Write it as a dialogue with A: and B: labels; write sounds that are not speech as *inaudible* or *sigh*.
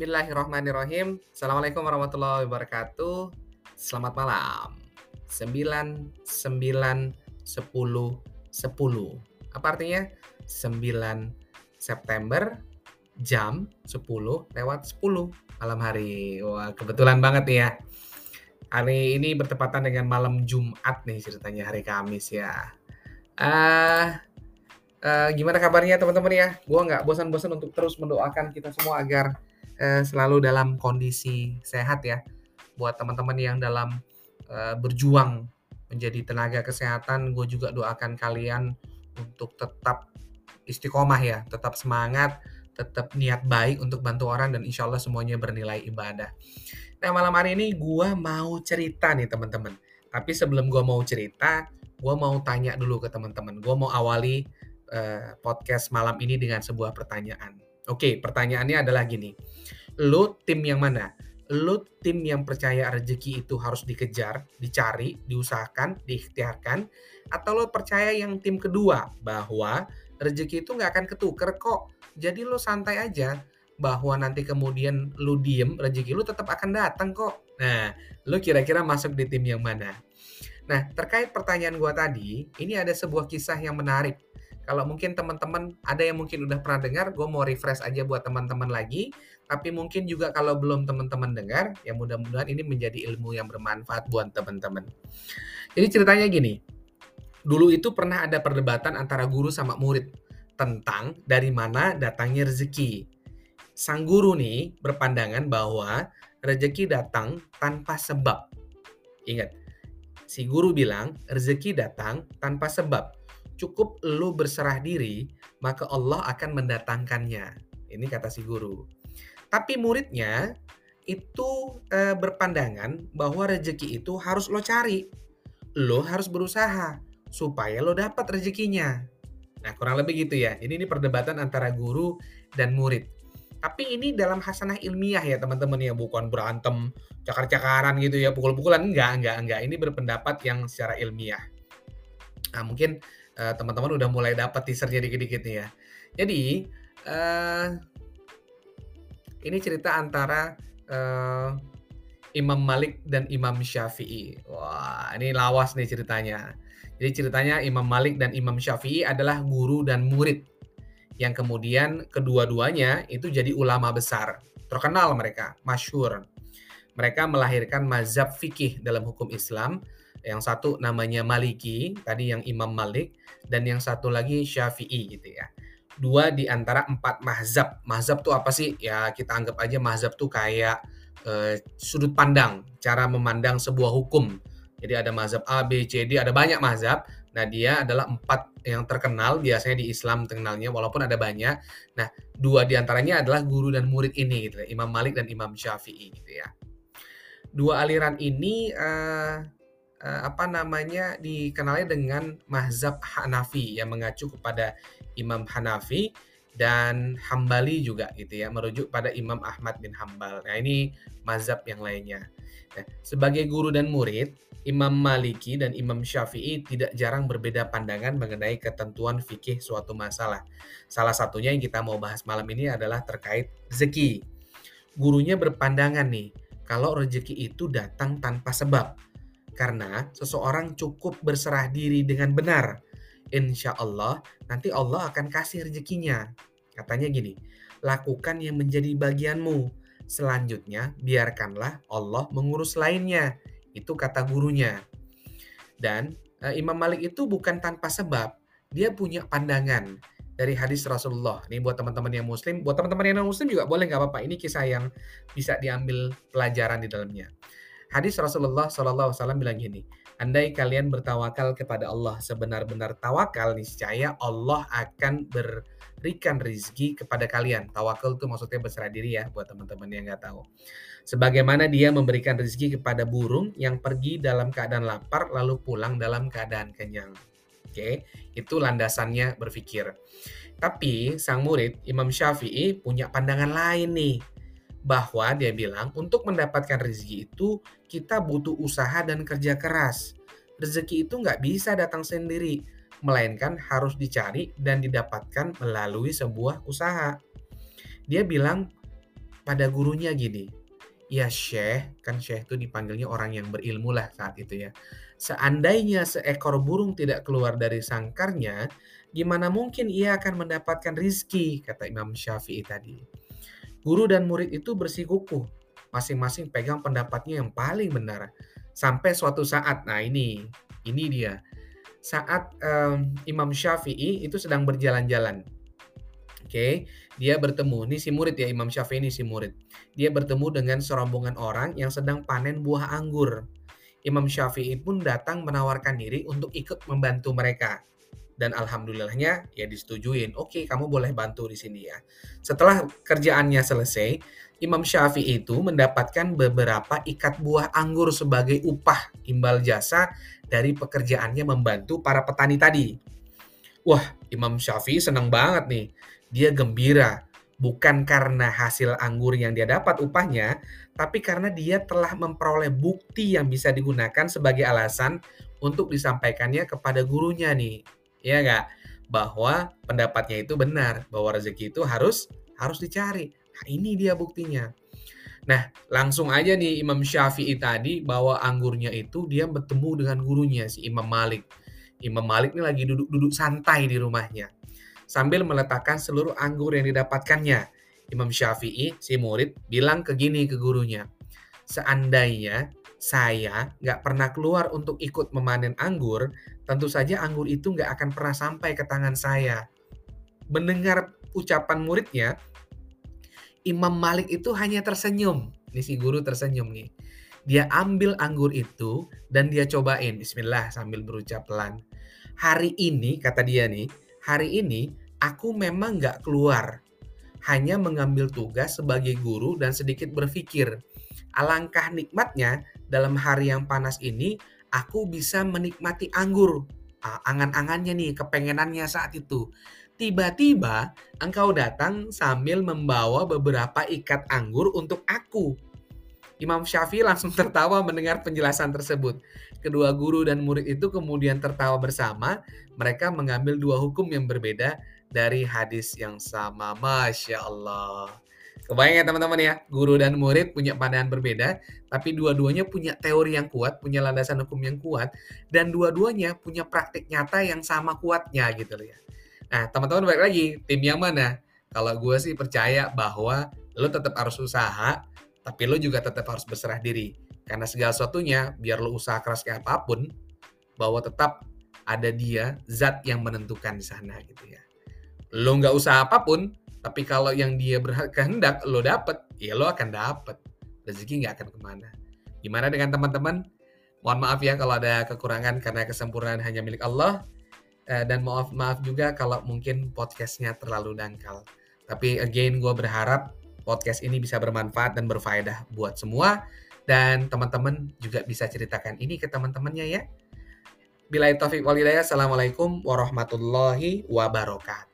A: Bismillahirrahmanirrahim. Assalamualaikum warahmatullahi wabarakatuh. Selamat malam. 9 9 10 10. Apa artinya? 9 September jam 10 lewat 10 malam hari. Wah, kebetulan banget nih ya. Hari ini bertepatan dengan malam Jumat nih ceritanya hari Kamis ya. Ah, uh, gimana kabarnya teman-teman ya? Gua nggak bosan-bosan untuk terus mendoakan kita semua agar uh, selalu dalam kondisi sehat ya. Buat teman-teman yang dalam uh, berjuang menjadi tenaga kesehatan, gue juga doakan kalian untuk tetap istiqomah ya, tetap semangat, tetap niat baik untuk bantu orang dan insya Allah semuanya bernilai ibadah. Nah malam hari ini gue mau cerita nih teman-teman. Tapi sebelum gue mau cerita, gue mau tanya dulu ke teman-teman. Gue mau awali uh, podcast malam ini dengan sebuah pertanyaan. Oke, pertanyaannya adalah gini. Lo tim yang mana? Lo tim yang percaya rezeki itu harus dikejar, dicari, diusahakan, diikhtiarkan, atau lo percaya yang tim kedua bahwa rezeki itu nggak akan ketuker kok. Jadi lo santai aja bahwa nanti kemudian lo diem, rezeki lo tetap akan datang kok. Nah, lo kira-kira masuk di tim yang mana? Nah, terkait pertanyaan gue tadi, ini ada sebuah kisah yang menarik kalau mungkin teman-teman ada yang mungkin udah pernah dengar, gue mau refresh aja buat teman-teman lagi. Tapi mungkin juga kalau belum teman-teman dengar, ya mudah-mudahan ini menjadi ilmu yang bermanfaat buat teman-teman. Jadi ceritanya gini, dulu itu pernah ada perdebatan antara guru sama murid tentang dari mana datangnya rezeki. Sang guru nih berpandangan bahwa rezeki datang tanpa sebab. Ingat, si guru bilang rezeki datang tanpa sebab cukup lu berserah diri, maka Allah akan mendatangkannya. Ini kata si guru. Tapi muridnya itu e, berpandangan bahwa rezeki itu harus lo cari. Lo harus berusaha supaya lo dapat rezekinya. Nah, kurang lebih gitu ya. Ini ini perdebatan antara guru dan murid. Tapi ini dalam hasanah ilmiah ya teman-teman ya, bukan berantem cakar-cakaran gitu ya, pukul-pukulan enggak, enggak, enggak. Ini berpendapat yang secara ilmiah. Nah, mungkin uh, teman-teman udah mulai dapat teasernya dikit-dikit nih ya. Jadi uh, ini cerita antara uh, Imam Malik dan Imam Syafi'i. Wah, ini lawas nih ceritanya. Jadi ceritanya Imam Malik dan Imam Syafi'i adalah guru dan murid yang kemudian kedua-duanya itu jadi ulama besar. Terkenal mereka, masyur. Mereka melahirkan mazhab fikih dalam hukum Islam yang satu namanya Maliki, tadi yang Imam Malik, dan yang satu lagi Syafi'i gitu ya. Dua di antara empat mazhab. Mazhab tuh apa sih? Ya kita anggap aja mazhab tuh kayak eh, sudut pandang, cara memandang sebuah hukum. Jadi ada mazhab A, B, C, D, ada banyak mazhab. Nah dia adalah empat yang terkenal biasanya di Islam terkenalnya walaupun ada banyak. Nah dua di antaranya adalah guru dan murid ini gitu ya, Imam Malik dan Imam Syafi'i gitu ya. Dua aliran ini uh, uh, apa namanya dikenalnya dengan mazhab Hanafi yang mengacu kepada Imam Hanafi dan Hambali juga gitu ya merujuk pada Imam Ahmad bin Hambal. Nah ini mazhab yang lainnya. Nah, sebagai guru dan murid, Imam Maliki dan Imam Syafi'i tidak jarang berbeda pandangan mengenai ketentuan fikih suatu masalah. Salah satunya yang kita mau bahas malam ini adalah terkait rezeki. Gurunya berpandangan nih, kalau rezeki itu datang tanpa sebab karena seseorang cukup berserah diri dengan benar. Insya Allah nanti Allah akan kasih rezekinya. Katanya gini, lakukan yang menjadi bagianmu. Selanjutnya biarkanlah Allah mengurus lainnya. Itu kata gurunya. Dan e, Imam Malik itu bukan tanpa sebab. Dia punya pandangan dari hadis Rasulullah. Ini buat teman-teman yang muslim, buat teman-teman yang non muslim juga boleh nggak apa-apa. Ini kisah yang bisa diambil pelajaran di dalamnya. Hadis Rasulullah SAW bilang gini, andai kalian bertawakal kepada Allah sebenar-benar tawakal, niscaya Allah akan berikan rizki kepada kalian. Tawakal itu maksudnya berserah diri ya buat teman-teman yang nggak tahu. Sebagaimana dia memberikan rizki kepada burung yang pergi dalam keadaan lapar lalu pulang dalam keadaan kenyang. Oke, itu landasannya berpikir. Tapi sang murid Imam Syafi'i punya pandangan lain nih bahwa dia bilang untuk mendapatkan rezeki itu kita butuh usaha dan kerja keras. Rezeki itu nggak bisa datang sendiri, melainkan harus dicari dan didapatkan melalui sebuah usaha. Dia bilang pada gurunya gini, "Ya Syekh," kan Syekh itu dipanggilnya orang yang berilmu lah saat itu ya. "Seandainya seekor burung tidak keluar dari sangkarnya, gimana mungkin ia akan mendapatkan rizki?" kata Imam Syafi'i tadi. Guru dan murid itu bersikukuh, masing-masing pegang pendapatnya yang paling benar. Sampai suatu saat, nah ini, ini dia. Saat um, Imam Syafi'i itu sedang berjalan-jalan. Oke, okay? dia bertemu, ini si murid ya Imam Syafi'i ini si murid. Dia bertemu dengan serombongan orang yang sedang panen buah anggur. Imam Syafi'i pun datang menawarkan diri untuk ikut membantu mereka dan alhamdulillahnya ya disetujuin. Oke, kamu boleh bantu di sini ya. Setelah kerjaannya selesai, Imam Syafi'i itu mendapatkan beberapa ikat buah anggur sebagai upah imbal jasa dari pekerjaannya membantu para petani tadi. Wah, Imam Syafi'i senang banget nih. Dia gembira bukan karena hasil anggur yang dia dapat upahnya, tapi karena dia telah memperoleh bukti yang bisa digunakan sebagai alasan untuk disampaikannya kepada gurunya nih ya nggak? Bahwa pendapatnya itu benar, bahwa rezeki itu harus harus dicari. Nah, ini dia buktinya. Nah, langsung aja nih Imam Syafi'i tadi bawa anggurnya itu dia bertemu dengan gurunya si Imam Malik. Imam Malik ini lagi duduk-duduk santai di rumahnya sambil meletakkan seluruh anggur yang didapatkannya. Imam Syafi'i, si murid, bilang ke gini ke gurunya, seandainya saya nggak pernah keluar untuk ikut memanen anggur, tentu saja anggur itu nggak akan pernah sampai ke tangan saya. Mendengar ucapan muridnya, Imam Malik itu hanya tersenyum. Ini si guru tersenyum nih. Dia ambil anggur itu dan dia cobain. Bismillah sambil berucap pelan. Hari ini, kata dia nih, hari ini aku memang nggak keluar. Hanya mengambil tugas sebagai guru dan sedikit berpikir. Alangkah nikmatnya dalam hari yang panas ini aku bisa menikmati anggur. Ah, angan-angannya nih, kepengenannya saat itu. Tiba-tiba engkau datang sambil membawa beberapa ikat anggur untuk aku. Imam Syafi'i langsung *laughs* tertawa mendengar penjelasan tersebut. Kedua guru dan murid itu kemudian tertawa bersama. Mereka mengambil dua hukum yang berbeda dari hadis yang sama. Masya Allah. Kebayang ya teman-teman ya, guru dan murid punya pandangan berbeda, tapi dua-duanya punya teori yang kuat, punya landasan hukum yang kuat, dan dua-duanya punya praktik nyata yang sama kuatnya gitu ya. Nah teman-teman balik lagi, tim yang mana? Kalau gue sih percaya bahwa lo tetap harus usaha, tapi lo juga tetap harus berserah diri. Karena segala sesuatunya, biar lo usaha keras kayak apa pun, bahwa tetap ada dia, zat yang menentukan di sana gitu ya. Lo nggak usaha apa pun, tapi kalau yang dia berkehendak lo dapet, ya lo akan dapet. Rezeki nggak akan ke mana. Gimana dengan teman-teman? Mohon maaf ya kalau ada kekurangan karena kesempurnaan hanya milik Allah. Eh, dan maaf maaf juga kalau mungkin podcastnya terlalu dangkal. Tapi again gue berharap podcast ini bisa bermanfaat dan berfaedah buat semua. Dan teman-teman juga bisa ceritakan ini ke teman-temannya ya. Bila taufik walidaya, Assalamualaikum warahmatullahi wabarakatuh.